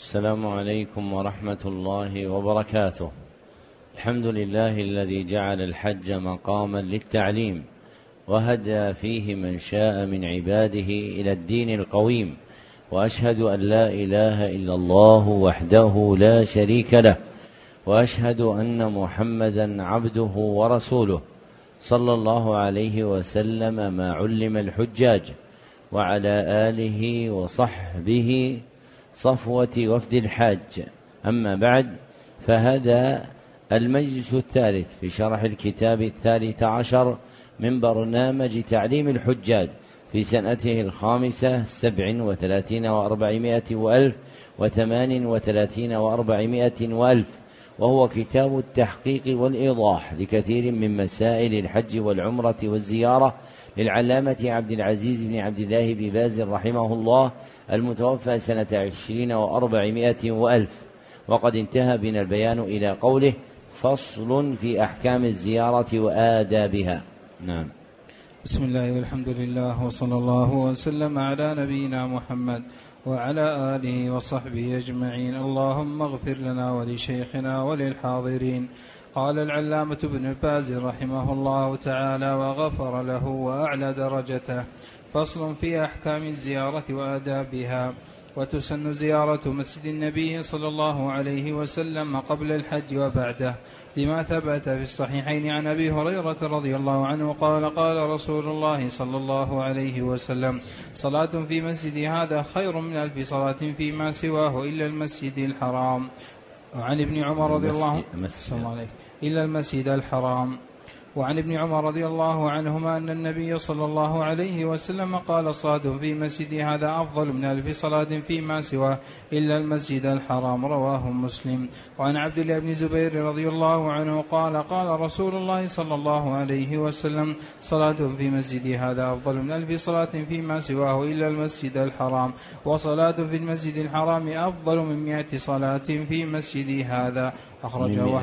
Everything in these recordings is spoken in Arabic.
السلام عليكم ورحمة الله وبركاته. الحمد لله الذي جعل الحج مقاما للتعليم وهدى فيه من شاء من عباده إلى الدين القويم وأشهد أن لا إله إلا الله وحده لا شريك له وأشهد أن محمدا عبده ورسوله صلى الله عليه وسلم ما علم الحجاج وعلى آله وصحبه صفوة وفد الحاج. أما بعد فهذا المجلس الثالث في شرح الكتاب الثالث عشر من برنامج تعليم الحجاج في سنته الخامسة سبع وثلاثين وأربعمائة وألف وثمان وثلاثين وأربعمائة وألف وهو كتاب التحقيق والإيضاح لكثير من مسائل الحج والعمرة والزيارة للعلامة عبد العزيز بن عبد الله بن باز رحمه الله المتوفى سنة عشرين وأربعمائة وألف. وقد انتهى بنا البيان إلى قوله فصل في أحكام الزيارة وآدابها. نعم. بسم الله والحمد لله وصلى الله وسلم على نبينا محمد وعلى آله وصحبه أجمعين. اللهم اغفر لنا ولشيخنا وللحاضرين. قال العلامة ابن باز رحمه الله تعالى وغفر له وأعلى درجته فصل في أحكام الزيارة وآدابها وتسن زيارة مسجد النبي صلى الله عليه وسلم قبل الحج وبعده. لما ثبت في الصحيحين عن أبي هريرة رضي الله عنه قال قال رسول الله صلى الله عليه وسلم صلاة في مسجد هذا خير من ألف صلاة فيما سواه إلا المسجد الحرام. وعن ابن عمر رضي الله عنه. إلا المسجد الحرام. وعن ابن عمر رضي الله عنهما أن النبي صلى الله عليه وسلم قال صلاة في مسجد هذا أفضل من ألف صلاة فيما سواه إلا المسجد الحرام رواه مسلم. وعن عبد الله بن زبير رضي الله عنه قال قال رسول الله صلى الله عليه وسلم صلاة في مسجد هذا أفضل من ألف صلاة فيما سواه إلا المسجد الحرام. وصلاة في المسجد الحرام أفضل من مئة صلاة في مسجد هذا. أخرجه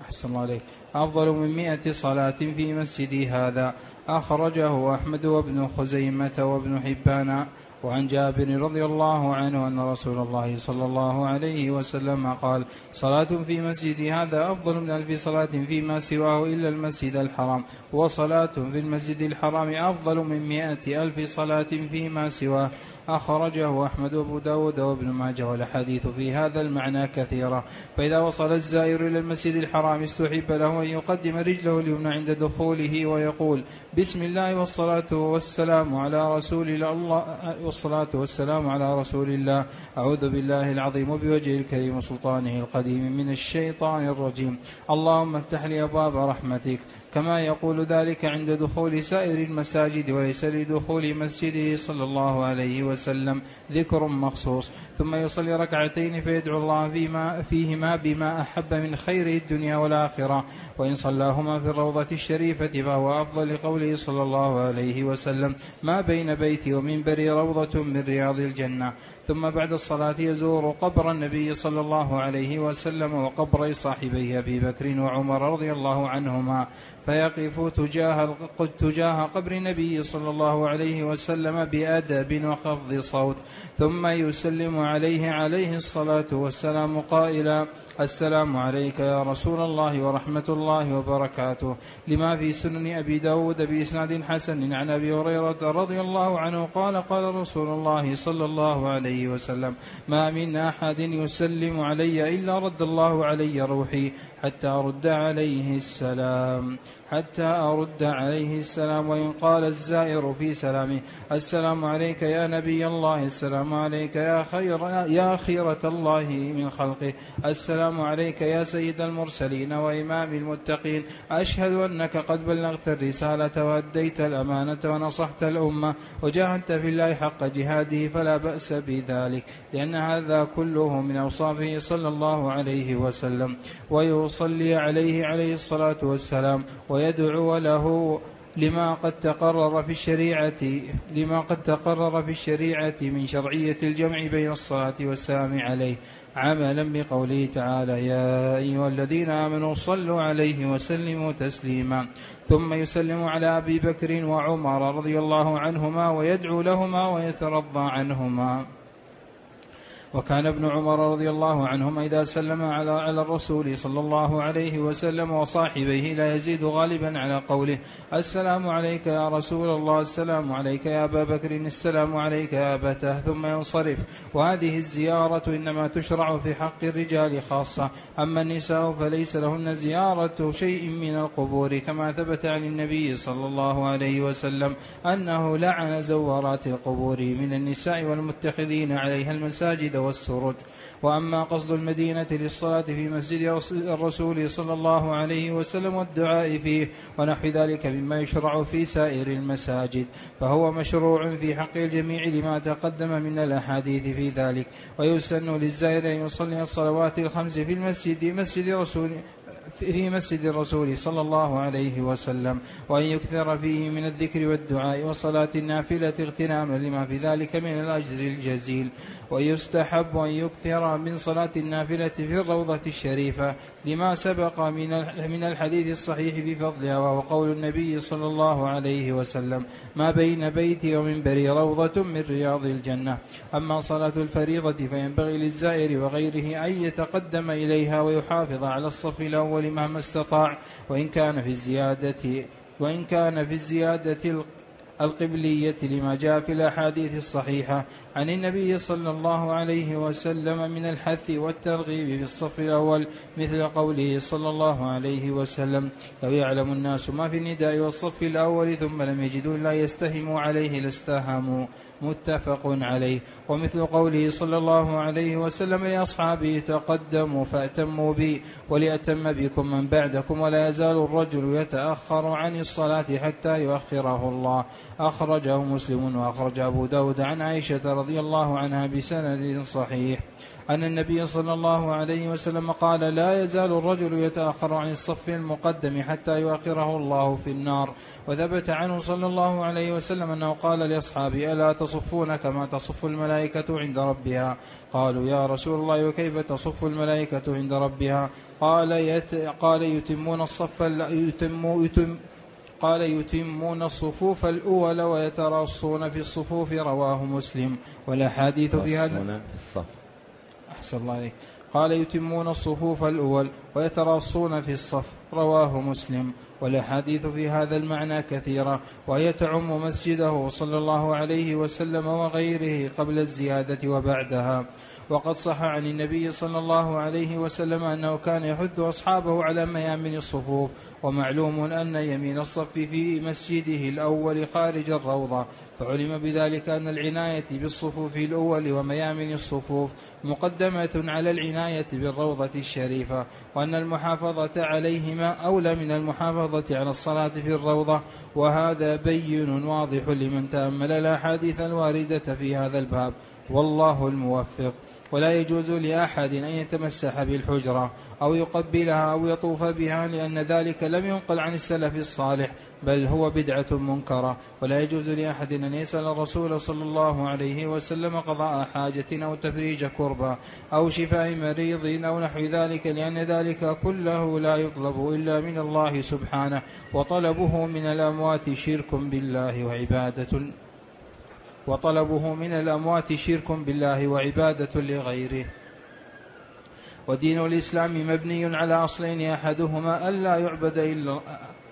أحسن الله عليك أفضل من مئة صلاة في مسجدي هذا. أخرجه أحمد وابن خزيمة وابن حبان وعن جابر رضي الله عنه أن رسول الله صلى الله عليه وسلم قال صلاة في مسجد هذا أفضل من ألف صلاة فيما سواه إلا المسجد الحرام وصلاة في المسجد الحرام أفضل من مئة ألف صلاة فيما سواه. أخرجه أحمد وأبو داود وابن ماجه والأحاديث في هذا المعنى كثيرة. فإذا وصل الزائر إلى المسجد الحرام استحب له أن يقدم رجله اليمنى عند دخوله ويقول بسم الله والصلاة والسلام على رسول الله والصلاة والسلام على رسول الله. أعوذ بالله العظيم وبوجهه الكريم وسلطانه القديم من الشيطان الرجيم. اللهم افتح لي أبواب رحمتك. كما يقول ذلك عند دخول سائر المساجد وليس لدخول مسجده صلى الله عليه وسلم ذكر مخصوص. ثم يصلي ركعتين فيدعو الله فيما فيهما بما أحب من خير الدنيا والآخرة. وإن صلاهما في الروضة الشريفة فهو أفضل لقوله صلى الله عليه وسلم. ما بين بيتي ومنبري روضة من رياض الجنة. ثم بعد الصلاة يزور قبر النبي صلى الله عليه وسلم وقبر صاحبيه أبي بكر وعمر رضي الله عنهما. فيقف تجاه تجاه قبر النبي صلى الله عليه وسلم بأدب وخفض صوت ثم يسلم عليه عليه الصلاة والسلام قائلا السلام عليك يا رسول الله ورحمة الله وبركاته. لما في سنن أبي داود بإسناد حسن عن أبي هريرة رضي الله عنه قال قال رسول الله صلى الله عليه وسلم ما من أحد يسلم علي إلا رد الله علي روحي حتى أرد عليه السلام. حتى أرد عليه السلام وإن قال الزائر في سلامه السلام عليك يا نبي الله السلام عليك يا خير يا خيرة الله من خلقه السلام عليك يا سيد المرسلين وإمام المتقين أشهد أنك قد بلغت الرسالة وأديت الأمانة ونصحت الأمة وجاهدت في الله حق جهاده فلا بأس بذلك لأن هذا كله من أوصافه صلى الله عليه وسلم ويصلي عليه عليه الصلاة والسلام ويدعو له لما قد تقرر في الشريعة لما قد تقرر في الشريعة من شرعية الجمع بين الصلاة والسلام عليه. عملا بقوله تعالى يا أيها الذين آمنوا صلوا عليه وسلموا تسليما. ثم يسلم على أبي بكر وعمر رضي الله عنهما ويدعو لهما ويترضى عنهما. وكان ابن عمر رضي الله عنهما إذا سلم على على الرسول صلى الله عليه وسلم وصاحبيه لا يزيد غالبا على قوله السلام عليك يا رسول الله السلام عليك يا أبا بكر السلام عليك يا أبتاه ثم ينصرف. وهذه الزيارة إنما تشرع في حق الرجال خاصة. أما النساء فليس لهن زيارة شيء من القبور كما ثبت عن النبي صلى الله عليه وسلم أنه لعن زوارات القبور. من النساء والمتخذين عليها المساجد والسرج وأما قصد المدينة للصلاة في مسجد الرسول صلى الله عليه وسلم والدعاء فيه ونحو ذلك مما يشرع في سائر المساجد. فهو مشروع في حق الجميع لما تقدم من الأحاديث في ذلك. ويسن للزائر أن يصلي الصلوات الخمس في المسجد مسجد رسول في مسجد الرسول صلى الله عليه وسلم وأن يكثر فيه من الذكر والدعاء وصلاة النافلة اغتناما لما في ذلك من الأجر الجزيل. ويستحب أن يكثر من صلاة النافلة في الروضة الشريفة لما سبق من من الحديث الصحيح في فضلها وهو قول النبي صلى الله عليه وسلم ما بين بيتي ومنبري روضة من رياض الجنة أما صلاة الفريضة فينبغي للزائر وغيره أن يتقدم إليها ويحافظ على الصف الأول مهما استطاع وإن كان في الزيادة وإن كان في الزيادة القبلية لما جاء في الأحاديث الصحيحة عن النبي صلى الله عليه وسلم من الحث والترغيب في الصف الأول مثل قوله صلى الله عليه وسلم لو يعلم الناس ما في النداء والصف الأول ثم لم يجدوا لا يستهموا عليه لاستهموا متفق عليه. ومثل قوله صلى الله عليه وسلم لأصحابه تقدموا فأتموا بي وليأتم بكم من بعدكم ولا يزال الرجل يتأخر عن الصلاة حتى يؤخره الله. أخرجه مسلم وأخرج أبو داود عن عائشة رضي الله عنها بسند صحيح. أن النبي صلى الله عليه وسلم قال لا يزال الرجل يتأخر عن الصف المقدم حتى يؤخره الله في النار. وثبت عنه صلى الله عليه وسلم أنه قال لأصحابه ألا تصفون كما تصف الملائكة عند ربها؟ قالوا يا رسول الله وكيف تصف الملائكة عند ربها؟ قال يت قال يتمون الصف يتم يتم قال يتمون الصفوف الأول ويتراصون في الصفوف رواه مسلم. والأحاديث في هذا أحسن الله عليك قال يتمون الصفوف الأول ويتراصون في الصف. رواه مسلم. والأحاديث في هذا المعنى كثيرة. وهي تعم مسجده صلى الله عليه وسلم وغيره قبل الزيادة وبعدها. وقد صح عن النبي صلى الله عليه وسلم أنه كان يحث أصحابه على ميامن الصفوف ومعلوم أن يمين الصف في مسجده الأول خارج الروضة فعلم بذلك أن العناية بالصفوف الأول وميامن الصفوف مقدمة على العناية بالروضة الشريفة وأن المحافظة عليهما أولى من المحافظة على الصلاة في الروضة وهذا بين واضح لمن تأمل الأحاديث الواردة في هذا الباب. والله الموفق. ولا يجوز لأحد أن يتمسح بالحجرة أو يقبلها أو يطوف بها لأن ذلك لم ينقل عن السلف الصالح بل هو بدعة منكرة. ولا يجوز لأحد أن يسأل الرسول صلى الله عليه وسلم قضاء حاجة أو تفريج كربة أو شفاء مريض أو نحو ذلك لأن ذلك كله لا يطلب إلا من الله سبحانه وطلبه من الأموات شرك بالله وعبادة وطلبه من الأموات شرك بالله وعبادة لغيره. ودين الإسلام مبني على أصلين أحدهما ألا يعبد إلا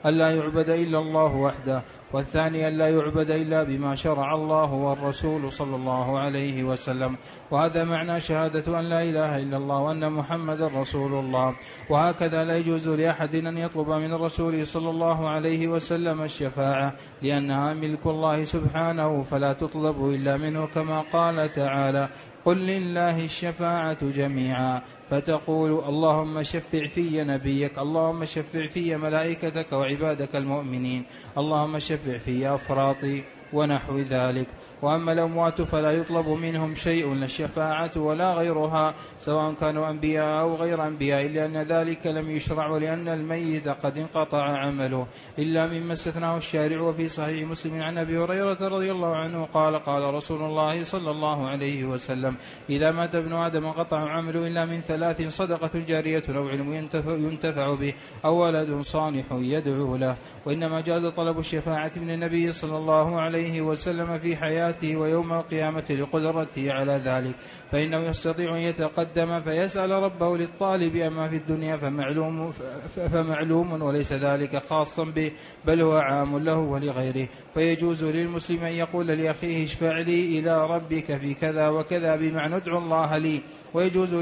ألا يعبد إلا الله وحده والثاني أن لا يعبد إلا بما شرع الله والرسول صلى الله عليه وسلم. وهذا معنى شهادة أن لا إله إلا الله وأن محمدا رسول الله. وهكذا لا يجوز لأحد أن يطلب من الرسول صلى الله عليه وسلم الشفاعة لأنها ملك الله سبحانه فلا تطلب إلا منه كما قال تعالى قل لله الشفاعة جميعا. فتقول اللهم شفع في نبيك اللهم شفع في ملائكتك وعبادك المؤمنين اللهم شفع في أفراطي. ونحو ذلك. وأما الأموات فلا يطلب منهم شيء لا الشفاعة ولا غيرها سواء كانوا أنبياء أو غير أنبياء لأن ذلك لم يشرع ولأن الميت قد انقطع عمله. إلا مما استثناه الشارع وفي صحيح مسلم عن أبي هريرة رضي الله عنه قال قال رسول الله صلى الله عليه وسلم إذا مات ابن آدم انقطع عمله إلا من ثلاث صدقة جارية أو علم ينتفع, ينتفع به أو ولد صالح يدعو له. وإنما جاز طلب الشفاعة من النبي صلى الله عليه عليه وسلم في حياته ويوم القيامة لقدرته على ذلك. فإنه يستطيع أن يتقدم فيسأل ربه للطالب أما في الدنيا فمعلوم, فمعلوم وليس ذلك خاصا به بل هو عام له ولغيره. فيجوز للمسلم أن يقول لأخيه اشفع لي إلى ربك في كذا وكذا بمعنى ادعو الله لي. ويجوز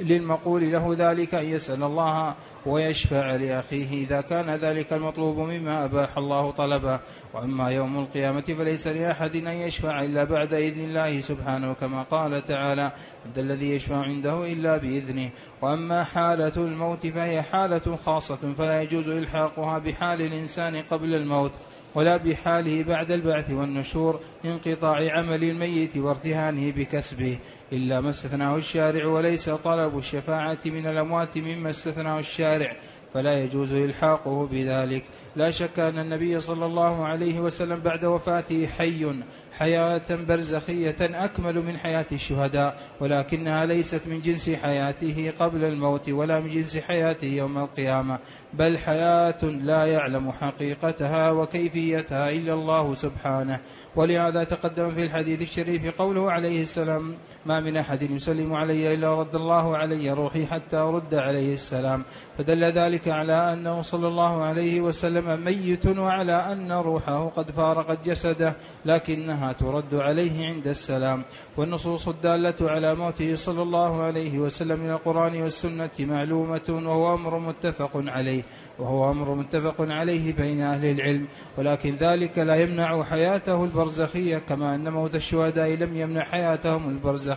للمقول له ذلك أن يسأل الله ويشفع لأخيه. إذا كان ذلك المطلوب مما أباح الله طلبه. وأما يوم القيامة فليس لأحد أن يشفع إلا بعد إذن الله سبحانه كما قال تعالى عند الذي يشفع عنده إلا بإذنه. وأما حالة الموت فهي حالة خاصة فلا يجوز إلحاقها بحال الإنسان قبل الموت ولا بحاله بعد البعث والنشور انقطاع عمل الميت وارتهانه بكسبه. إلا ما استثناه الشارع وليس طلب الشفاعة من الأموات مما استثناه الشارع فلا يجوز إلحاقه بذلك. لا شك أن النبي صلى الله عليه وسلم بعد وفاته حي حياة برزخية أكمل من حياة الشهداء ولكنها ليست من جنس حياته قبل الموت ولا من جنس حياته يوم القيامة بل حياة لا يعلم حقيقتها وكيفيتها إلا الله سبحانه. ولهذا تقدم في الحديث الشريف قوله عليه السلام ما من أحد يسلم علي إلا رد الله علي روحي حتى أرد عليه السلام. فدل ذلك على أنه صلى الله عليه وسلم ميت وعلى أن روحه قد فارقت جسده لكنها ترد عليه عند السلام. والنصوص الدالة على موته صلى الله عليه وسلم من القرآن والسنة معلومة وهو أمر متفق عليه وهو أمر متفق عليه بين أهل العلم. ولكن ذلك لا يمنع حياته البرزخية كما أن موت الشهداء لم يمنع حياتهم البرزخية.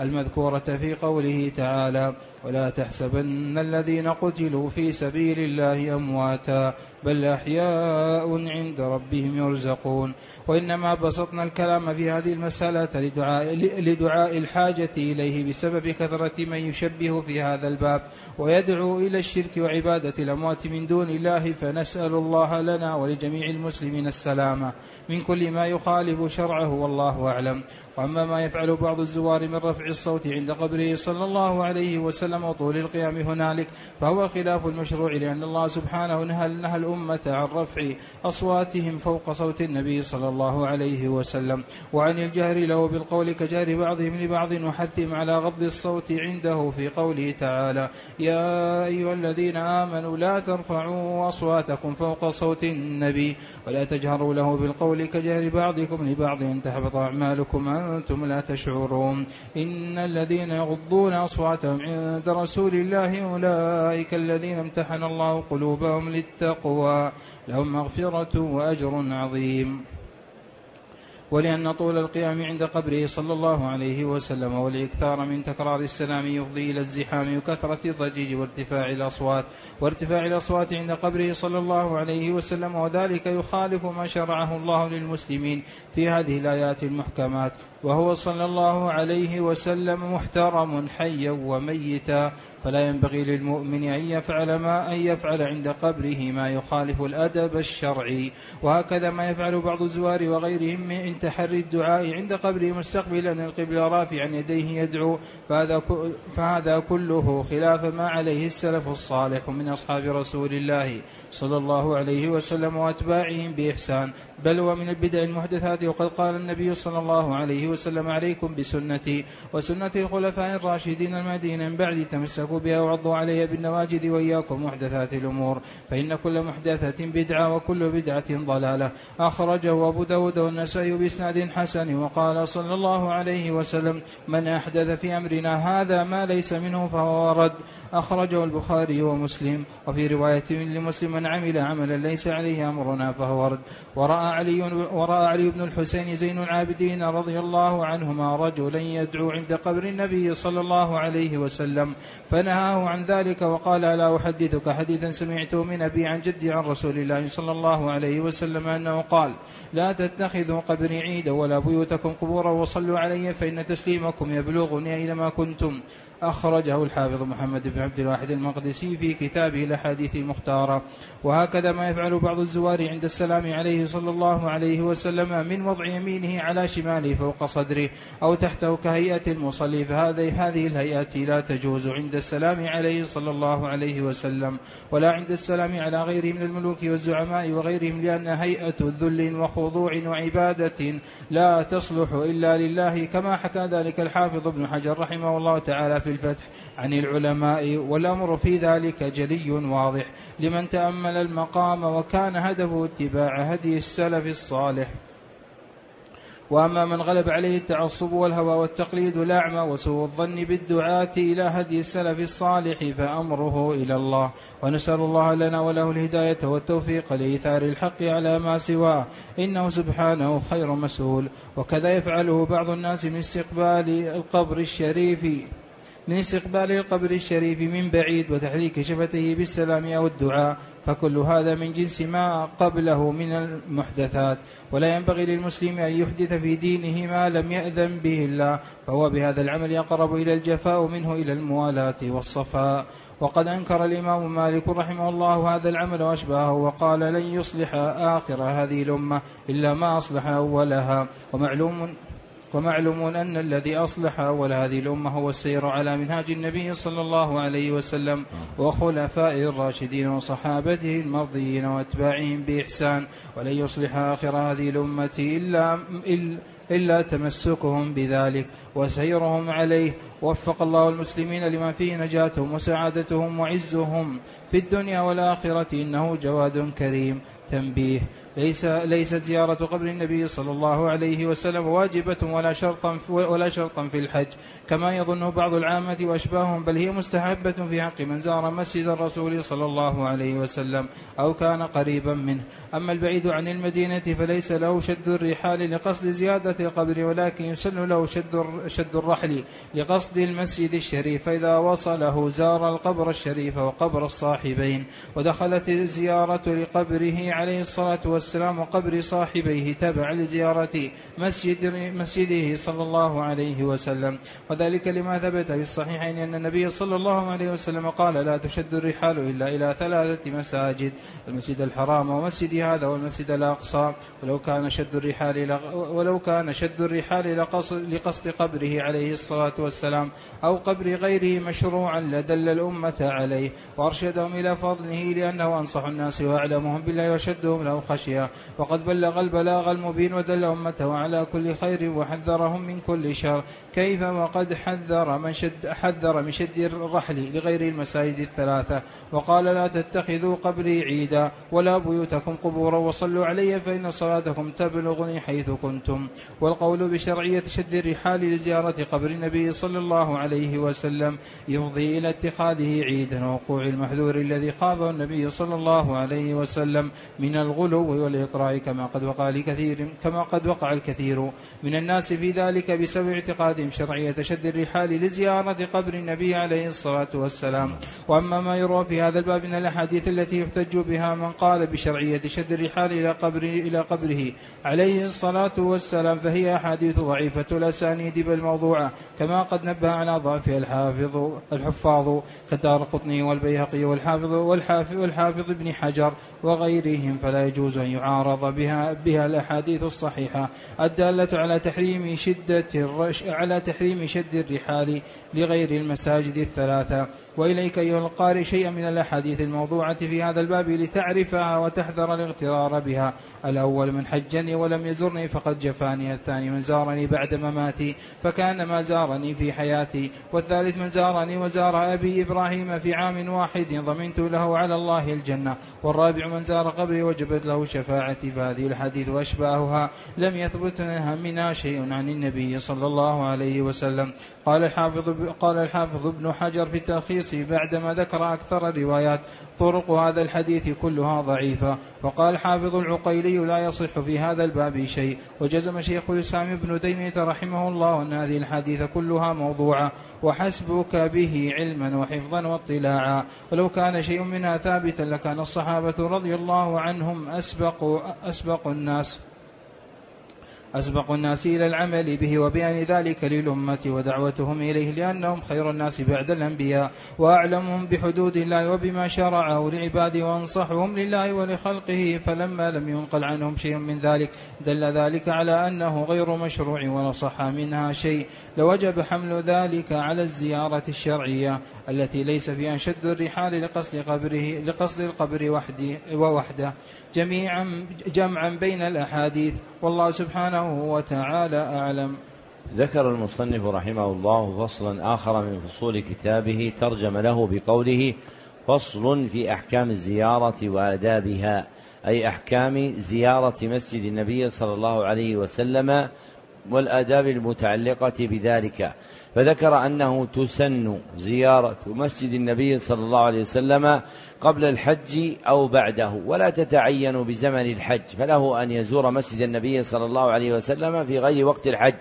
المذكورة في قوله تعالى ولا تحسبن الذين قتلوا في سبيل الله أمواتا بل أحياء عند ربهم يرزقون. وإنما بسطنا الكلام في هذه المسألة لدعاء, لدعاء الحاجة إليه بسبب كثرة من يشبه في هذا الباب ويدعو إلى الشرك وعبادة الأموات من دون الله فنسأل الله لنا ولجميع المسلمين السلامة. من كل ما يخالف شرعه والله أعلم. وأما ما يفعل بعض الزوار من رفع الصوت عند قبره صلى الله عليه وسلم وطول القيام هنالك فهو خلاف المشروع لأن الله سبحانه نهى, نهى الأمة عن رفع أصواتهم فوق صوت النبي صلى الله عليه وسلم. وعن الجهر له بالقول كجهر بعضهم لبعض وحثهم على غض الصوت عنده في قوله تعالى يا أيها الذين آمنوا لا ترفعوا أصواتكم فوق صوت النبي ولا تجهروا له بالقول كجهر بعضكم لبعض أن تحبط أعمالكم وأنتم لا تشعرون. إن الذين يغضون أصواتهم عند رسول الله أولئك الذين امتحن الله قلوبهم للتقوى. لهم مغفرة وأجر عظيم. ولأن طول القيام عند قبره صلى الله عليه وسلم والإكثار من تكرار السلام يفضي إلى الزحام وكثرة الضجيج وارتفاع الأصوات. وارتفاع الأصوات عند قبره صلى الله عليه وسلم وذلك يخالف ما شرعه الله للمسلمين في هذه الآيات المحكمات. وهو صلى الله عليه وسلم محترم حيا وميتا فلا ينبغي للمؤمن أن يفعل ما أن يفعل عند قبره ما يخالف الأدب الشرعي. وهكذا ما يفعل بعض الزوار وغيرهم من تحري الدعاء عند قبره مستقبلا القبلة رافعا يديه يدعو فهذا, فهذا كله خلاف ما عليه السلف الصالح من أصحاب رسول الله صلى الله عليه وسلم وأتباعهم بإحسان. بل ومن البدع المحدثات وقد قال النبي صلى الله عليه وسلم عليكم بسنتي وسنة الخلفاء الراشدين المهديين من بعد تمسكوا بها وعضوا عليها بالنواجذ وإياكم محدثات الأمور. فإن كل محدثة بدعة وكل بدعة ضلالة. أخرجه أبو داود والنسائي بإسناد حسن وقال صلى الله عليه وسلم من أحدث في أمرنا هذا ما ليس منه فهو رد. أخرجه البخاري ومسلم. وفي رواية لمسلم من عمل عملا ليس عليه أمرنا فهو رد. ورأى علي ورأى علي بن الحسين زين العابدين رضي الله عنهما رجلا يدعو عند قبر النبي صلى الله عليه وسلم. فنهاه عن ذلك وقال ألا أحدثك حديثا سمعته من أبي عن جدي عن رسول الله صلى الله عليه وسلم أنه قال لا تتخذوا قبري عيدا ولا بيوتكم قبورا وصلوا علي فإن تسليمكم يبلغني أينما كنتم. أخرجه الحافظ محمد بن عبد الواحد المقدسي في كتابه الأحاديث المختارة. وهكذا ما يفعل بعض الزوار عند السلام عليه صلى الله عليه وسلم من وضع يمينه على شماله فوق صدره أو تحته كهيئة المصلي. فهذه هذه الهيئات لا تجوز عند السلام عليه صلى الله عليه وسلم ولا عند السلام على غيره من الملوك والزعماء وغيرهم لأن هيئة ذل وخضوع وعبادة لا تصلح إلا لله كما حكى ذلك الحافظ ابن حجر رحمه الله تعالى في الفتح عن العلماء والأمر في ذلك جلي واضح لمن تأمل المقام وكان هدفه اتباع هدي السلف الصالح. وأما من غلب عليه التعصب والهوى والتقليد الاعمى وسوء الظن بالدعاة إلى هدي السلف الصالح فأمره إلى الله. ونسأل الله لنا وله الهداية والتوفيق لإيثار الحق على ما سواه. إنه سبحانه خير مسؤول. وكذا يفعله بعض الناس من استقبال القبر الشريف. من استقبال القبر الشريف من بعيد وتحريك شفتيه بالسلام أو الدعاء فكل هذا من جنس ما قبله من المحدثات. ولا ينبغي للمسلم أن يحدث في دينه ما لم يأذن به الله فهو بهذا العمل أقرب إلى الجفاء منه إلى الموالاة والصفاء. وقد أنكر الإمام مالك رحمه الله هذا العمل وأشباهه وقال لن يصلح آخر هذه الأمة إلا ما أصلح أولها. ومعلوم ومعلوم أن الذي أصلح أول هذه الأمة هو السير على منهاج النبي صلى الله عليه وسلم وخلفائه الراشدين وصحابته المرضيين وأتباعهم بإحسان. ولن يصلح آخر هذه الأمة إلا, إلا تمسكهم بذلك وسيرهم عليه. وفق الله المسلمين لما فيه نجاتهم وسعادتهم وعزهم في الدنيا والآخرة إنه جواد كريم. تنبيه. ليس ليست زيارة قبر النبي صلى الله عليه وسلم واجبة ولا شرطا ولا شرطا في الحج. كما يظنه بعض العامة وأشباههم بل هي مستحبة في حق من زار مسجد الرسول صلى الله عليه وسلم أو كان قريبا منه. أما البعيد عن المدينة فليس له شد الرحال لقصد زيادة القبر ولكن يسن له شد شد الرحل لقصد المسجد الشريف. فإذا وصله زار القبر الشريف وقبر الصاحبين ودخلت الزيارة لقبره عليه الصلاة والسلام وقبر صاحبيه تبع لزيارة مسجد مسجده صلى الله عليه وسلم. وذلك لما ثبت في الصحيحين أن النبي صلى الله عليه وسلم قال لا تشد الرحال إلا إلى ثلاثة مساجد المسجد الحرام ومسجد هذا والمسجد الأقصى. ولو كان شد الرحال ولو كان شد الرحال لقصد قبره عليه الصلاة والسلام أو قبر غيره مشروعا لدل الأمة عليه. وأرشدهم إلى فضله لأنه أنصح الناس وأعلمهم بالله وشدهم له خشية. وقد بلغ البلاغ المبين ودل أمته على كل خير وحذرهم من كل شر. كيف وقد حذر من شد حذر من شد الرحل لغير المساجد الثلاثة. وقال لا تتخذوا قبري عيدا ولا بيوتكم قبورا وصلوا علي فإن صلاتكم تبلغني حيث كنتم. والقول بشرعية شد الرحال لزيارة قبر النبي صلى الله عليه وسلم يفضي إلى اتخاذه عيدا ووقوع المحذور الذي خابه النبي صلى الله عليه وسلم من الغلو والإطراء كما قد وقع لكثير كما قد وقع الكثير من الناس في ذلك بسبب اعتقادهم شرعية شد الرحال لزيارة قبر النبي عليه الصلاة والسلام. وأما ما يروى في هذا الباب من الأحاديث التي يحتج بها من قال بشرعية شد الرحال إلى قبره إلى قبره عليه الصلاة والسلام فهي أحاديث ضعيفة الأسانيد بل موضوعة كما قد نبه على ضعفها الحافظ الحفاظ كدار قطني والبيهقي والحافظ والحافظ والحافظ ابن حجر وغيرهم فلا يجوز أن يعارض بها بها الأحاديث الصحيحة. الدالة على تحريم شدة على تحريم شد الرحال لغير المساجد الثلاثة. وإليك أيها القارئ شيئا من الأحاديث الموضوعة في هذا الباب لتعرفها وتحذر الاغترار بها. الأول من حجني ولم يزرني فقد جفاني. الثاني من زارني بعد مماتي فكأن ما زارني في حياتي. والثالث من زارني وزار أبي إبراهيم في عام واحد ضمنت له على الله الجنة. والرابع من زار قبري وجبت له شفاعتي. فهذه الحديث وأشباهها لم يثبت منها شيء عن النبي صلى الله عليه وسلم. قال الحافظ قال الحافظ ابن حجر في التلخيص بعدما ذكر أكثر الروايات طرق هذا الحديث كلها ضعيفة. وقال حافظ العقيلي لا يصح في هذا الباب شيء. وجزم شيخ الإسلام ابن تيمية رحمه الله أن هذه الحديث كلها موضوعة. وحسبك به علما وحفظا واطلاعا. ولو كان شيء منها ثابتا لكان الصحابة رضي الله عنهم أسبق أسبق الناس. أسبق الناس إلى العمل به وبيان ذلك للأمة ودعوتهم إليه لأنهم خير الناس بعد الأنبياء وأعلمهم بحدود الله وبما شرعه لعباده وأنصحهم لله ولخلقه فلما لم ينقل عنهم شيء من ذلك دل ذلك على أنه غير مشروع ولا صح منها شيء لوجب حمل ذلك على الزيارة الشرعية التي ليس فيها شد الرحال لقصد قبره لقصد القبر وحده ووحده. جميعا جمعا بين الأحاديث والله سبحانه وتعالى أعلم. ذكر المصنف رحمه الله فصلا آخر من فصول كتابه ترجم له بقوله فصل في أحكام الزيارة وآدابها أي أحكام زيارة مسجد النبي صلى الله عليه وسلم والآداب المتعلقة بذلك. فذكر أنه تسن زيارة مسجد النبي صلى الله عليه وسلم قبل الحج أو بعده ولا تتعين بزمن الحج فله أن يزور مسجد النبي صلى الله عليه وسلم في غير وقت الحج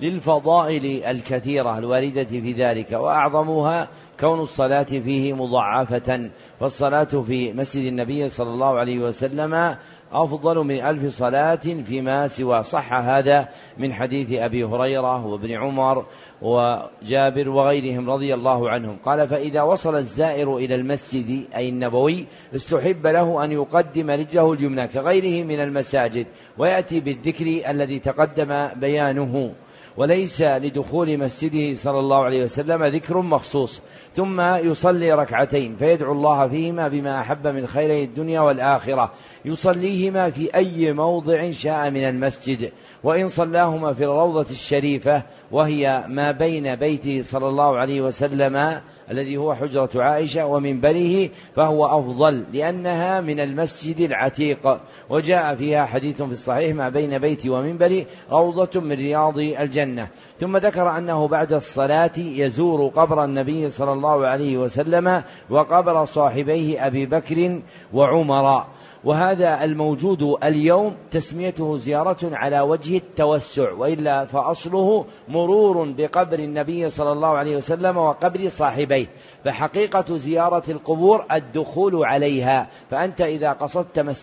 للفضائل الكثيرة الواردة في ذلك وأعظمها كون الصلاة فيه مضاعفة فالصلاة في مسجد النبي صلى الله عليه وسلم أفضل من ألف صلاة فيما سوى. صح هذا من حديث أبي هريرة وابن عمر وجابر وغيرهم رضي الله عنهم. قال فإذا وصل الزائر إلى المسجد أي النبوي استحب له أن يقدم رجله اليمنى كغيره من المساجد ويأتي بالذكر الذي تقدم بيانه. وليس لدخول مسجده صلى الله عليه وسلم ذكر مخصوص. ثم يصلي ركعتين فيدعو الله فيهما بما أحب من خيري الدنيا والآخرة. يصليهما في أي موضع شاء من المسجد. وإن صلاهما في الروضة الشريفة وهي ما بين بيته صلى الله عليه وسلم الذي هو حجرة عائشة ومنبره فهو أفضل لأنها من المسجد العتيق. وجاء فيها حديث في الصحيح ما بين بيتي ومنبري روضة من رياض الجنة. ثم ذكر أنه بعد الصلاة يزور قبر النبي صلى الله عليه وسلم وقبر صاحبيه أبي بكر وعمر. وهذا الموجود اليوم تسميته زيارة على وجه التوسع وإلا فأصله مرور بقبر النبي صلى الله عليه وسلم وقبر صاحبيه. فحقيقة زيارة القبور الدخول عليها. فأنت إذا قصدت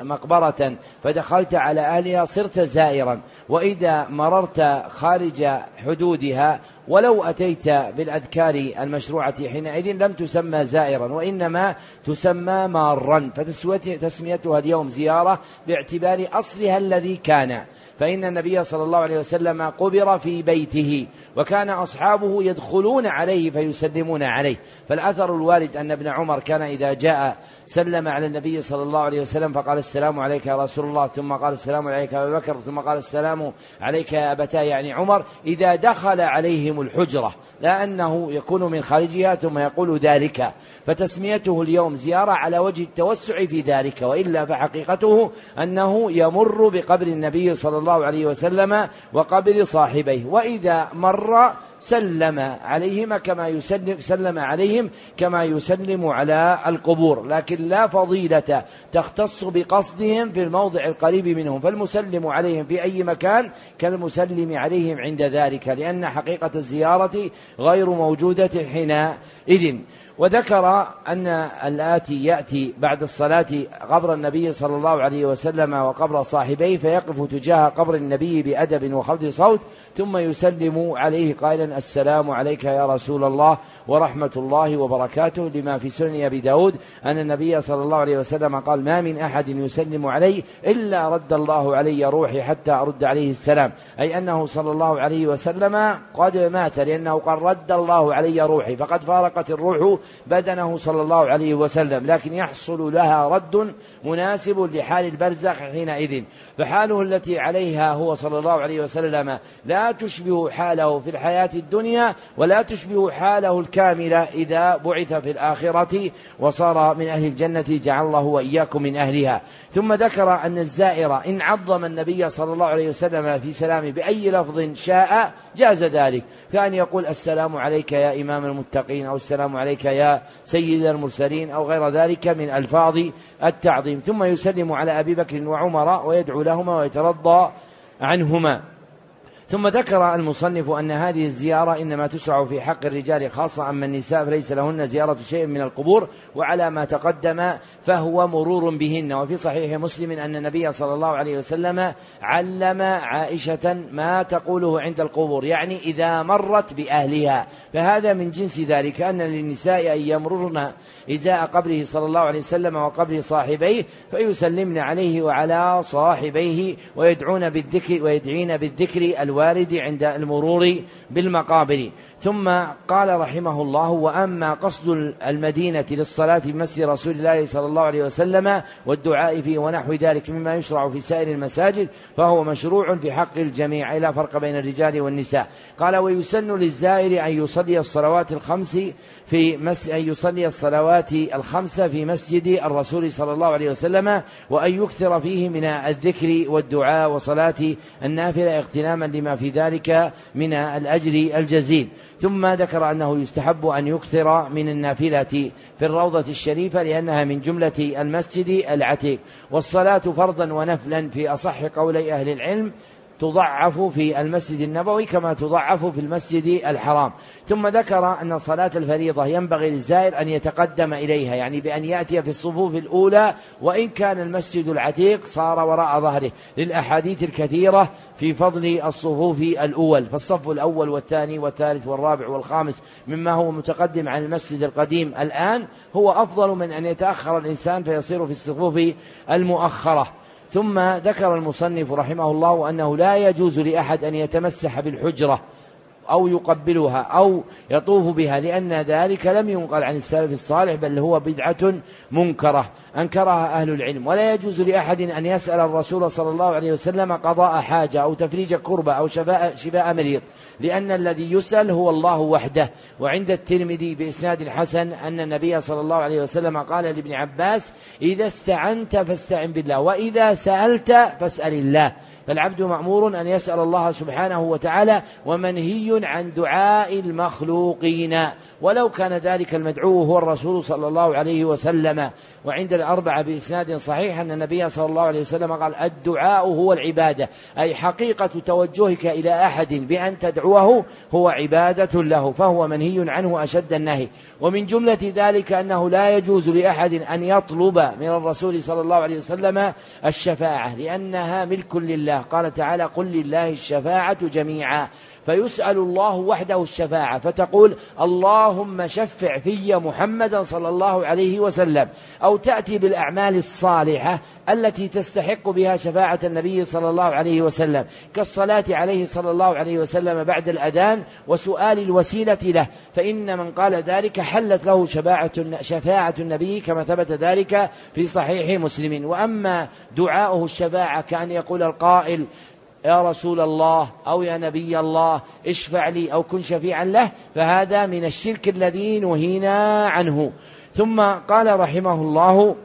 مقبرة فدخلت على أهلها صرت زائرا. وإذا مررت خارج حدودها ولو أتيت بالأذكار المشروعة حينئذ لم تسمى زائرا وإنما تسمى مارا. فتسميتها اليوم زيارة باعتبار أصلها الذي كان. فإن النبي صلى الله عليه وسلم قبر في بيته وكان أصحابه يدخلون عليه فيسلمون عليه. فالأثر الوارد أن ابن عمر كان إذا جاء سلم على النبي صلى الله عليه وسلم فقال السلام عليك يا رسول الله ثم قال السلام عليك يا أبا بكر ثم قال السلام عليك يا أبتا يعني عمر إذا دخل عليهم الحجرة لا أنه يكون من خارجها ثم يقول ذلك. فتسميته اليوم زيارة على وجه التوسع في ذلك وإلا فحقيقته أنه يمر بقبر النبي صلى الله عليه وسلم وقبر صاحبيه. وإذا مر سلم عليهما كما يسلم سلم عليهم كما يسلم على القبور. لكن لا فضيلة تختص بقصدهم في الموضع القريب منهم. فالمسلم عليهم في أي مكان كالمسلم عليهم عند ذلك. لأن حقيقة الزيارة غير موجودة حينئذ. وذكر أن الآتي يأتي بعد الصلاة قبر النبي صلى الله عليه وسلم وقبر صاحبيه فيقف تجاه قبر النبي بأدب وخفض صوت ثم يسلم عليه قائلا السلام عليك يا رسول الله ورحمة الله وبركاته لما في سنن أبي داود أن النبي صلى الله عليه وسلم قال ما من أحد يسلم علي إلا رد الله علي روحي حتى أرد عليه السلام. أي أنه صلى الله عليه وسلم قد مات لأنه قال رد الله علي روحي فقد فارقت الروح بدنه صلى الله عليه وسلم لكن يحصل لها رد مناسب لحال البرزخ حينئذ. فحاله التي عليها هو صلى الله عليه وسلم لا تشبه حاله في الحياة الدنيا ولا تشبه حاله الكاملة إذا بعث في الآخرة وصار من أهل الجنة جعل الله وإياكم من أهلها. ثم ذكر أن الزائر إن عظم النبي صلى الله عليه وسلم في سلامه بأي لفظ شاء جاز ذلك. كان يقول السلام عليك يا إمام المتقين أو السلام عليك يا سيد المرسلين أو غير ذلك من ألفاظ التعظيم. ثم يسلم على أبي بكر وعمر ويدعو لهما ويترضى عنهما. ثم ذكر المصنف أن هذه الزيارة إنما تشرع في حق الرجال خاصة أما النساء فليس لهن زيارة شيء من القبور وعلى ما تقدم فهو مرور بهن. وفي صحيح مسلم أن النبي صلى الله عليه وسلم علم عائشة ما تقوله عند القبور يعني إذا مرت بأهلها. فهذا من جنس ذلك أن للنساء أن يمررن إزاء قبره صلى الله عليه وسلم وقبر صاحبيه فيسلمن عليه وعلى صاحبيه ويدعون بالذكر ويدعين بالذكر الوارد عند المرور بالمقابر. ثم قال رحمه الله وأما قصد المدينة للصلاة في مسجد رسول الله صلى الله عليه وسلم والدعاء فيه ونحو ذلك مما يشرع في سائر المساجد فهو مشروع في حق الجميع. لا فرق بين الرجال والنساء. قال ويسن للزائر أن يصلي الصلوات الخمس في مس أن يصلي الصلوات الخمس في مسجد الرسول صلى الله عليه وسلم وأن يكثر فيه من الذكر والدعاء وصلاة النافلة اغتناما لما في ذلك من الأجر الجزيل. ثم ذكر أنه يستحب أن يكثر من النافلة في الروضة الشريفة لأنها من جملة المسجد العتيق. والصلاة فرضا ونفلا في أصح قولي أهل العلم تضعف في المسجد النبوي كما تضعف في المسجد الحرام. ثم ذكر أن صلاة الفريضة ينبغي للزائر أن يتقدم إليها يعني بأن يأتي في الصفوف الأولى وإن كان المسجد العتيق صار وراء ظهره. للأحاديث الكثيرة في فضل الصفوف الأول. فالصف الأول والثاني والثالث والرابع والخامس مما هو متقدم عن المسجد القديم الآن هو أفضل من أن يتأخر الإنسان فيصير في الصفوف المؤخرة. ثم ذكر المصنف رحمه الله أنه لا يجوز لأحد أن يتمسح بالحجرة. أو يقبلها أو يطوف بها لأن ذلك لم ينقل عن السلف الصالح بل هو بدعة منكرة أنكرها أهل العلم. ولا يجوز لأحد أن يسأل الرسول صلى الله عليه وسلم قضاء حاجة أو تفريج كربة أو شفاء, شفاء مريض لأن الذي يسأل هو الله وحده. وعند الترمذي بإسناد حسن أن النبي صلى الله عليه وسلم قال لابن عباس إذا استعنت فاستعن بالله وإذا سألت فاسأل الله. فالعبد مأمور أن يسأل الله سبحانه وتعالى ومنهي عن دعاء المخلوقين. ولو كان ذلك المدعو هو الرسول صلى الله عليه وسلم. وعند الأربعة بإسناد صحيح أن النبي صلى الله عليه وسلم قال الدعاء هو العبادة أي حقيقة توجهك إلى أحد بأن تدعوه هو عبادة له فهو منهي عنه أشد النهي. ومن جملة ذلك أنه لا يجوز لأحد أن يطلب من الرسول صلى الله عليه وسلم الشفاعة لأنها ملك لله. قال تعالى قل لله الشفاعة جميعا. فيسأل الله وحده الشفاعة فتقول اللهم شفع في محمدا صلى الله عليه وسلم أو تأتي بالأعمال الصالحة التي تستحق بها شفاعة النبي صلى الله عليه وسلم كالصلاة عليه صلى الله عليه وسلم بعد الأذان وسؤال الوسيلة له فإن من قال ذلك حلت له شفاعة, شفاعة النبي كما ثبت ذلك في صحيح مسلم. وأما دعاؤه الشفاعة كأن يقول القائل يا رسول الله أو يا نبي الله اشفع لي أو كن شفيعا له فهذا من الشرك الذي نهينا عنه. ثم قال رحمه الله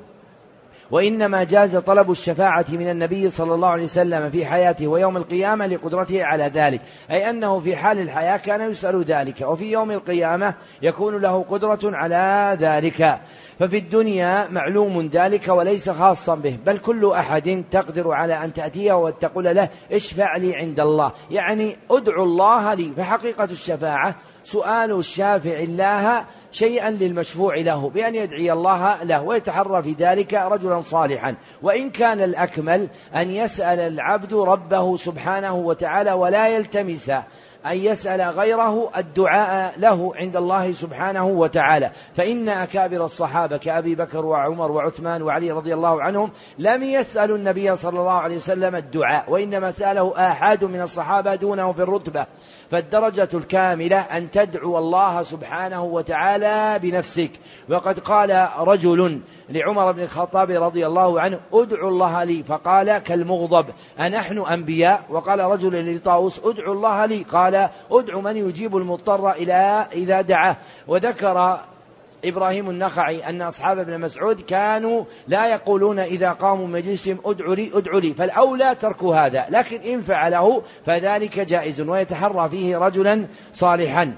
وإنما جاز طلب الشفاعة من النبي صلى الله عليه وسلم في حياته ويوم القيامة لقدرته على ذلك أي أنه في حال الحياة كان يسأل ذلك وفي يوم القيامة يكون له قدرة على ذلك. ففي الدنيا معلوم ذلك وليس خاصا به بل كل أحد تقدر على أن تأتيه وتقول له اشفع لي عند الله. يعني ادعو الله لي فحقيقة الشفاعة سؤال الشافع الله شيئا للمشفوع له بأن يدعي الله له ويتحرى في ذلك رجلا صالحا. وإن كان الأكمل أن يسأل العبد ربه سبحانه وتعالى ولا يلتمس أن يسأل غيره الدعاء له عند الله سبحانه وتعالى. فإن أكابر الصحابة كأبي بكر وعمر وعثمان وعلي رضي الله عنهم لم يسألوا النبي صلى الله عليه وسلم الدعاء وإنما سأله آحاد من الصحابة دونه في الرتبة. فالدرجة الكاملة أن تدعو الله سبحانه وتعالى بنفسك. وقد قال رجل لعمر بن الخطاب رضي الله عنه ادعو الله لي. فقال كالمغضب أنحن أنبياء؟ وقال رجل لطاووس ادعو الله لي. قال ادعو من يجيب المضطر إلى إذا دعاه. وذكر إبراهيم النخعي أن أصحاب ابن مسعود كانوا لا يقولون إذا قاموا مجلسهم ادعوا لي ادعوا لي. فالأولى ترك هذا لكن إن فعله فذلك جائز ويتحرى فيه رجلا صالحا.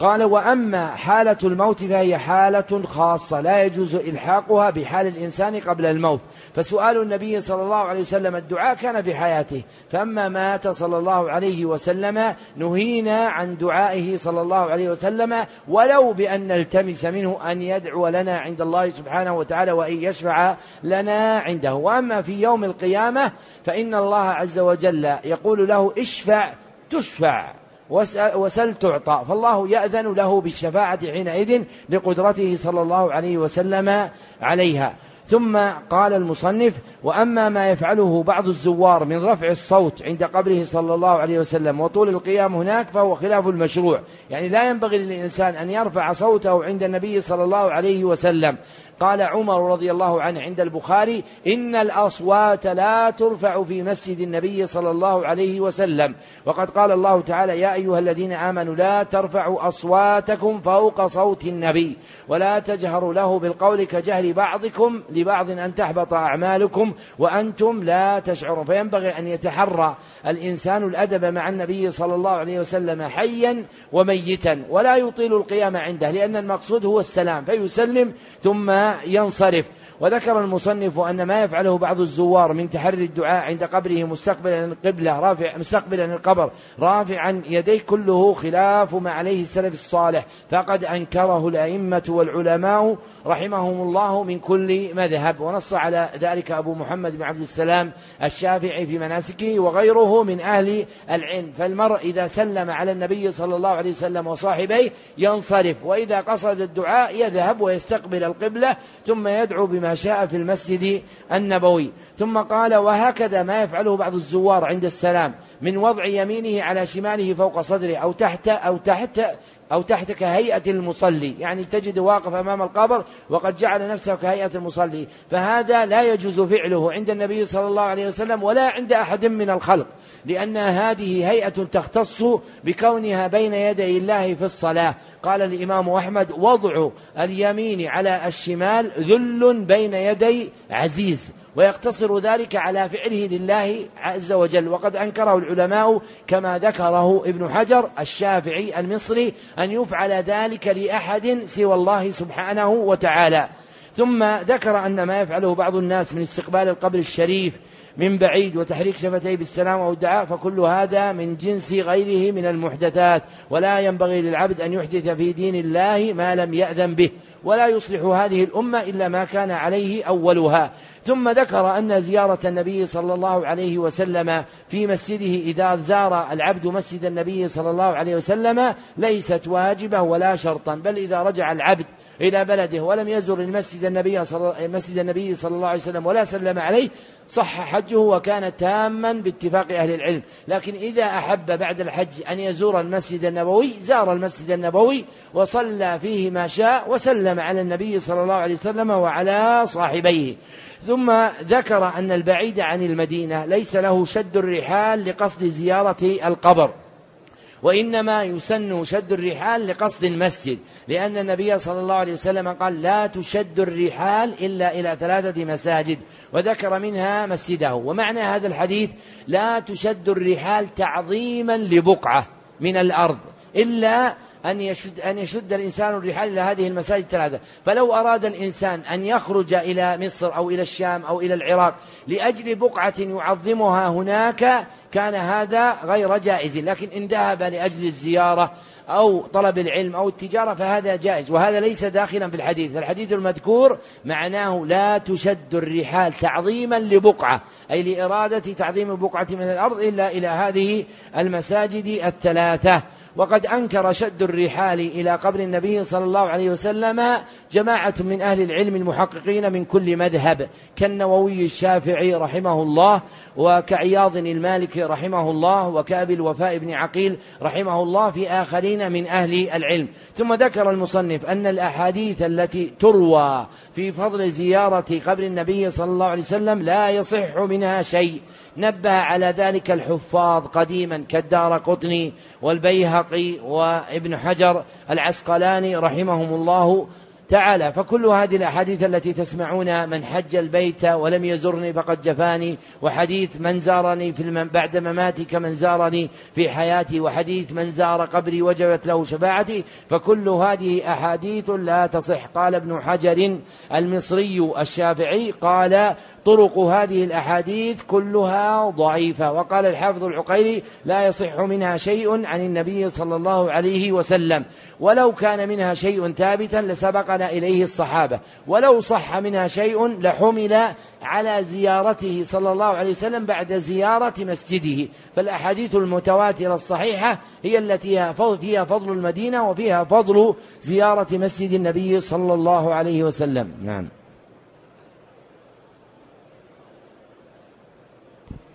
قال وأما حالة الموت فهي حالة خاصة لا يجوز إلحاقها بحال الإنسان قبل الموت. فسؤال النبي صلى الله عليه وسلم الدعاء كان في حياته. فأما مات صلى الله عليه وسلم نهينا عن دعائه صلى الله عليه وسلم ولو بأن نلتمس منه أن يدعو لنا عند الله سبحانه وتعالى وأن يشفع لنا عنده. وأما في يوم القيامة فإن الله عز وجل يقول له اشفع تشفع. وسل تعطى. فالله يأذن له بالشفاعة حينئذ لقدرته صلى الله عليه وسلم عليها. ثم قال المصنف وأما ما يفعله بعض الزوار من رفع الصوت عند قبره صلى الله عليه وسلم وطول القيام هناك فهو خلاف المشروع. يعني لا ينبغي للإنسان أن يرفع صوته عند النبي صلى الله عليه وسلم. قال عمر رضي الله عنه عند البخاري إن الأصوات لا ترفع في مسجد النبي صلى الله عليه وسلم. وقد قال الله تعالى يا أيها الذين آمنوا لا ترفعوا أصواتكم فوق صوت النبي ولا تجهروا له بالقول كجهر بعضكم لبعض أن تحبط أعمالكم وأنتم لا تشعرون. فينبغي أن يتحرى الإنسان الأدب مع النبي صلى الله عليه وسلم حيا وميتا ولا يطيل القيام عنده لأن المقصود هو السلام. فيسلم ثم ينصرف. وذكر المصنف أن ما يفعله بعض الزوار من تحري الدعاء عند قبره مستقبلا القبلة رافع مستقبلا القبر رافعا يديه كله خلاف ما عليه السلف الصالح. فقد أنكره الأئمة والعلماء رحمهم الله من كل مذهب. ونص على ذلك أبو محمد بن عبد السلام الشافعي في مناسكه وغيره من أهل العلم. فالمرء إذا سلم على النبي صلى الله عليه وسلم وصاحبيه ينصرف وإذا قصد الدعاء يذهب ويستقبل القبلة ثم يدعو بما شاء في المسجد النبوي. ثم قال وهكذا ما يفعله بعض الزوار عند السلام من وضع يمينه على شماله فوق صدره أو تحت أو تحت أو تحت كهيئة المصلي. يعني تجد واقف أمام القبر وقد جعل نفسه كهيئة المصلي. فهذا لا يجوز فعله عند النبي صلى الله عليه وسلم ولا عند أحد من الخلق. لأن هذه هيئة تختص بكونها بين يدي الله في الصلاة. قال الإمام أحمد وضع اليمين على الشمال ذل بين يدي عزيز. ويقتصر ذلك على فعله لله عز وجل. وقد أنكره العلماء كما ذكره ابن حجر الشافعي المصري أن يفعل ذلك لأحد سوى الله سبحانه وتعالى. ثم ذكر أن ما يفعله بعض الناس من استقبال القبر الشريف من بعيد وتحريك شفتيه بالسلام أو الدعاء فكل هذا من جنس غيره من المحدثات. ولا ينبغي للعبد أن يحدث في دين الله ما لم يأذن به. ولا يصلح هذه الأمة إلا ما كان عليه أولها. ثم ذكر أن زيارة النبي صلى الله عليه وسلم في مسجده إذا زار العبد مسجد النبي صلى الله عليه وسلم ليست واجبة ولا شرطا بل إذا رجع العبد إلى بلده ولم يزر المسجد النبي صلى مسجد النبي صلى الله عليه وسلم ولا سلم عليه صح حجه وكان تاما باتفاق أهل العلم. لكن إذا أحب بعد الحج أن يزور المسجد النبوي زار المسجد النبوي وصلى فيه ما شاء وسلم على النبي صلى الله عليه وسلم وعلى صاحبيه. ثم ذكر أن البعيد عن المدينة ليس له شد الرحال لقصد زيارة القبر. وإنما يسن شد الرحال لقصد المسجد لأن النبي صلى الله عليه وسلم قال لا تشد الرحال إلا إلى ثلاثة مساجد وذكر منها مسجده. ومعنى هذا الحديث لا تشد الرحال تعظيما لبقعة من الأرض إلا أن يشد أن يشد الإنسان الرحال إلى هذه المساجد الثلاثة، فلو أراد الإنسان أن يخرج إلى مصر أو إلى الشام أو إلى العراق لأجل بقعة يعظمها هناك كان هذا غير جائز، لكن إن ذهب لأجل الزيارة أو طلب العلم أو التجارة فهذا جائز. وهذا ليس داخلا في الحديث. الحديث المذكور معناه لا تشد الرحال تعظيما لبقعة أي لإرادة تعظيم بقعة من الأرض إلا إلى هذه المساجد الثلاثة. وقد أنكر شد الرحال إلى قبر النبي صلى الله عليه وسلم جماعة من أهل العلم المحققين من كل مذهب كالنووي الشافعي رحمه الله وكعياض المالكي رحمه الله وكأبي الوفاء بن عقيل رحمه الله في آخرين من أهل العلم. ثم ذكر المصنف أن الأحاديث التي تروى في فضل زيارة قبر النبي صلى الله عليه وسلم لا يصح منها شيء. نبه على ذلك الحفاظ قديما كالدار قطني والبيهقي وابن حجر العسقلاني رحمهم الله تعالى فكل هذه الأحاديث التي تسمعون من حج البيت ولم يزرني فقد جفاني وحديث من زارني في المن بعد مماتي كمن زارني في حياتي وحديث من زار قبري وجبت له شفاعتي فكل هذه أحاديث لا تصح. قال ابن حجر المصري الشافعي قال طرق هذه الأحاديث كلها ضعيفة وقال الحافظ العقيلي لا يصح منها شيء عن النبي صلى الله عليه وسلم ولو كان منها شيء ثابتا لسبقنا إليه الصحابة. ولو صح منها شيء لحمل على زيارته صلى الله عليه وسلم بعد زيارة مسجده. فالأحاديث المتواترة الصحيحة هي التي فيها فضل المدينة وفيها فضل زيارة مسجد النبي صلى الله عليه وسلم. نعم.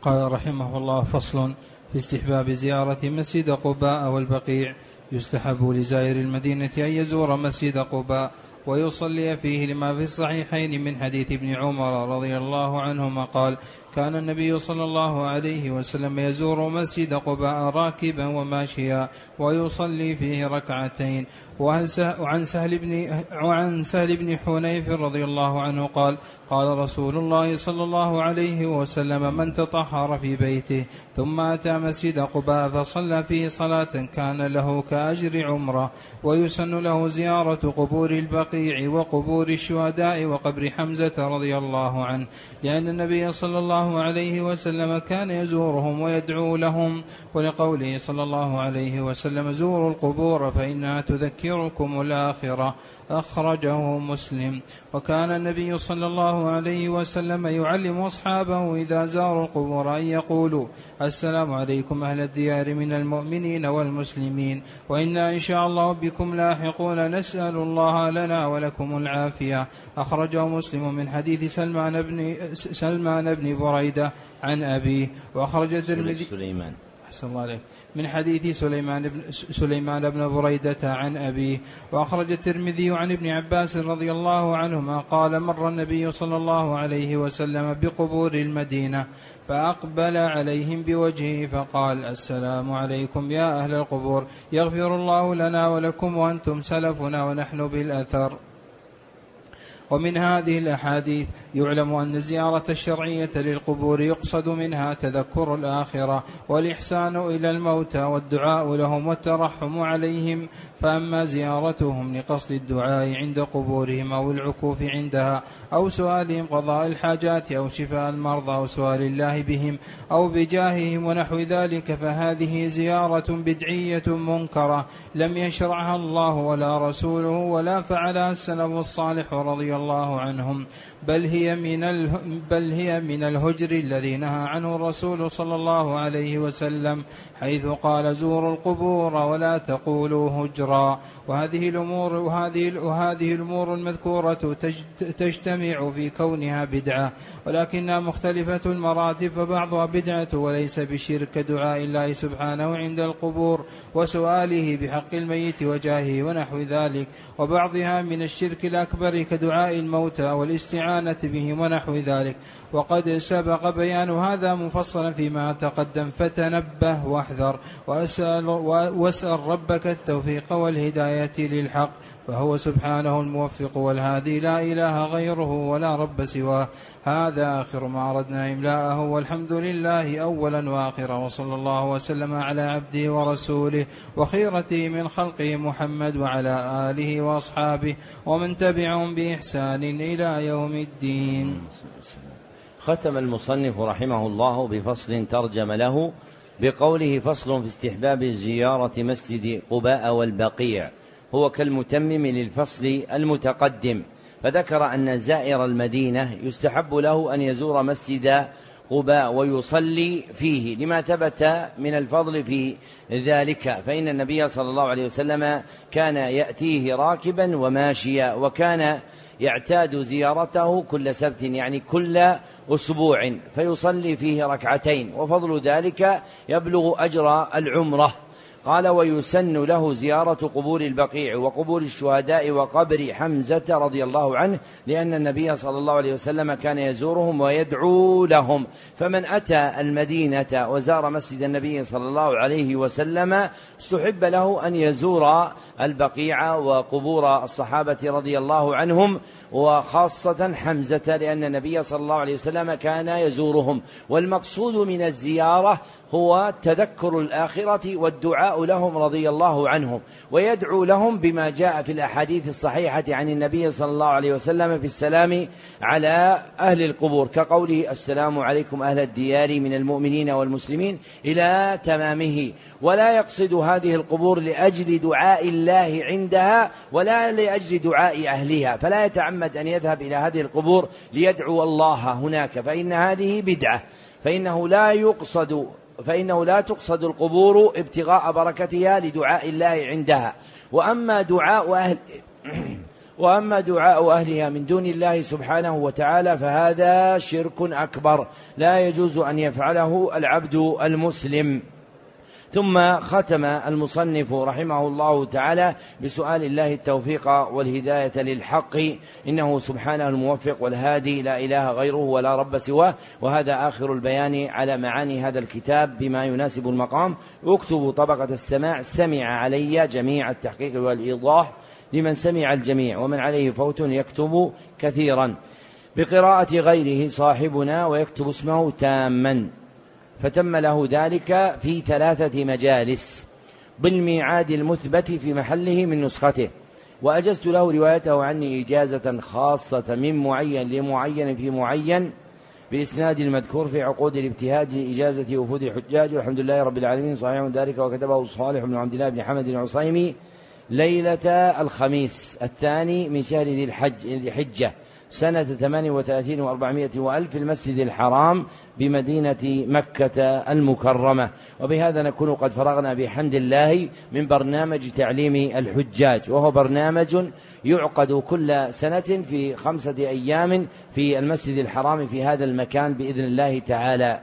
قال رحمه الله فصل في استحباب زيارة مسجد قباء والبقيع. يستحب لزائر المدينة أن يزور مسجد قباء ويصلي فيه لما في الصحيحين من حديث ابن عمر رضي الله عنهما قال كان النبي صلى الله عليه وسلم يزور مسجد قباء راكبا وماشيا ويصلي فيه ركعتين. وعن سهل بن وعن سهل بن حنيف رضي الله عنه قال قال رسول الله صلى الله عليه وسلم من تطهر في بيته ثم أتى مسجد قباء فصلى فيه صلاة كان له كأجر عمرة ويسن له زيارة قبور البقيع وقبور الشهداء وقبر حمزة رضي الله عنه لأن النبي صلى الله عليه وسلم كان يزورهم ويدعو لهم. ولقوله صلى الله عليه وسلم زوروا القبور فإنها تذكركم الآخرة. أخرجه مسلم. وكان النبي صلى الله عليه وسلم يعلم أصحابه إذا زاروا القبور أن يقولوا السلام عليكم أهل الديار من المؤمنين والمسلمين. وإنا إن شاء الله بكم لاحقون. نسأل الله لنا ولكم العافية. أخرجه مسلم من حديث سلمان بن سلمان بن بريدة عن أبيه. وأخرج الترمذي سليمان. أحسن الله عليك من حديث سليمان بن سليمان بن بريدة عن أبيه وأخرج الترمذي عن ابن عباس رضي الله عنهما قال مر النبي صلى الله عليه وسلم بقبور المدينة فأقبل عليهم بوجهه فقال السلام عليكم يا أهل القبور يغفر الله لنا ولكم وأنتم سلفنا ونحن بالأثر. ومن هذه الأحاديث يعلم أن الزيارة الشرعية للقبور يقصد منها تذكر الآخرة والإحسان إلى الموتى والدعاء لهم والترحم عليهم. فأما زيارتهم لقصد الدعاء عند قبورهم أو العكوف عندها أو سؤالهم قضاء الحاجات أو شفاء المرضى أو سؤال الله بهم أو بجاههم ونحو ذلك فهذه زيارة بدعية منكرة لم يشرعها الله ولا رسوله ولا فعلها السلف الصالح رضي الله عنهم بل هي من بل هي من الهجر الذي نهى عنه الرسول صلى الله عليه وسلم حيث قال زوروا القبور ولا تقولوا هجرا. وهذه الأمور وهذه وهذه الأمور المذكورة تجتمع في كونها بدعة. ولكنها مختلفة المراتب فبعضها بدعة وليس بشرك. دعاء الله سبحانه عند القبور وسؤاله بحق الميت وجاهه ونحو ذلك. وبعضها من الشرك الأكبر كدعاء الموتى والاستعانة الاستعانة بهم ونحو ذلك. وقد سبق بيان هذا مفصلا فيما تقدم. فتنبه واحذر وأسأل, وأسأل ربك التوفيق والهداية للحق. فهو سبحانه الموفق والهادي لا إله غيره ولا رب سواه. هذا آخر ما أردنا إملاءه والحمد لله أولا وآخرا وصلى الله وسلم على عبده ورسوله وخيرته من خلقه محمد وعلى آله وأصحابه ومن تبعهم بإحسان إلى يوم الدين. ختم المصنف رحمه الله بفصل ترجم له بقوله فصل في استحباب زيارة مسجد قباء والبقيع. هو كالمتمم للفصل المتقدم. فذكر أن زائر المدينة يستحب له أن يزور مسجد قباء ويصلي فيه. لما ثبت من الفضل في ذلك فإن النبي صلى الله عليه وسلم كان يأتيه راكبا وماشيا وكان يعتاد زيارته كل سبت يعني كل أسبوع فيصلي فيه ركعتين. وفضل ذلك يبلغ أجر العمرة. قال ويسن له زيارة قبور البقيع وقبور الشهداء وقبر حمزة رضي الله عنه لأن النبي صلى الله عليه وسلم كان يزورهم ويدعو لهم. فمن أتى المدينة وزار مسجد النبي صلى الله عليه وسلم استحب له أن يزور البقيع وقبور الصحابة رضي الله عنهم وخاصة حمزة لأن النبي صلى الله عليه وسلم كان يزورهم. والمقصود من الزيارة هو تذكر الآخرة والدعاء لهم رضي الله عنهم ويدعو لهم بما جاء في الأحاديث الصحيحة عن النبي صلى الله عليه وسلم في السلام على أهل القبور كقوله السلام عليكم أهل الديار من المؤمنين والمسلمين إلى تمامه. ولا يقصد هذه القبور لأجل دعاء الله عندها ولا لأجل دعاء أهلها فلا يتعمد أن يذهب إلى هذه القبور ليدعو الله هناك فإن هذه بدعة فإنه لا يقصد فإنه لا تقصد القبور ابتغاء بركتها لدعاء الله عندها. وأما دعاء أهل وأما دعاء أهلها من دون الله سبحانه وتعالى فهذا شرك أكبر. لا يجوز أن يفعله العبد المسلم. ثم ختم المصنف رحمه الله تعالى بسؤال الله التوفيق والهداية للحق. إنه سبحانه الموفق والهادي لا إله غيره ولا رب سواه. وهذا آخر البيان على معاني هذا الكتاب بما يناسب المقام. اكتب طبقة السماع سمع علي جميع التحقيق والإيضاح لمن سمع الجميع ومن عليه فوت يكتب كثيرا. بقراءة غيره صاحبنا ويكتب اسمه تاما. فتم له ذلك في ثلاثة مجالس. بالميعاد المثبت في محله من نسخته. وأجزت له روايته عني إجازة خاصة من معين لمعين في معين بإسناد المذكور في عقود الابتهاج لإجازة وفود الحجاج. والحمد لله رب العالمين. صحيح ذلك وكتبه صالح بن عبد الله بن حمد العصيمي ليلة الخميس الثاني من شهر ذي الحج ذي حجة سنة ثمان وثلاثين وأربعمائة وألف في المسجد الحرام بمدينة مكة المكرمة. وبهذا نكون قد فرغنا بحمد الله من برنامج تعليم الحجاج وهو برنامج يعقد كل سنة في خمسة أيام في المسجد الحرام في هذا المكان بإذن الله تعالى.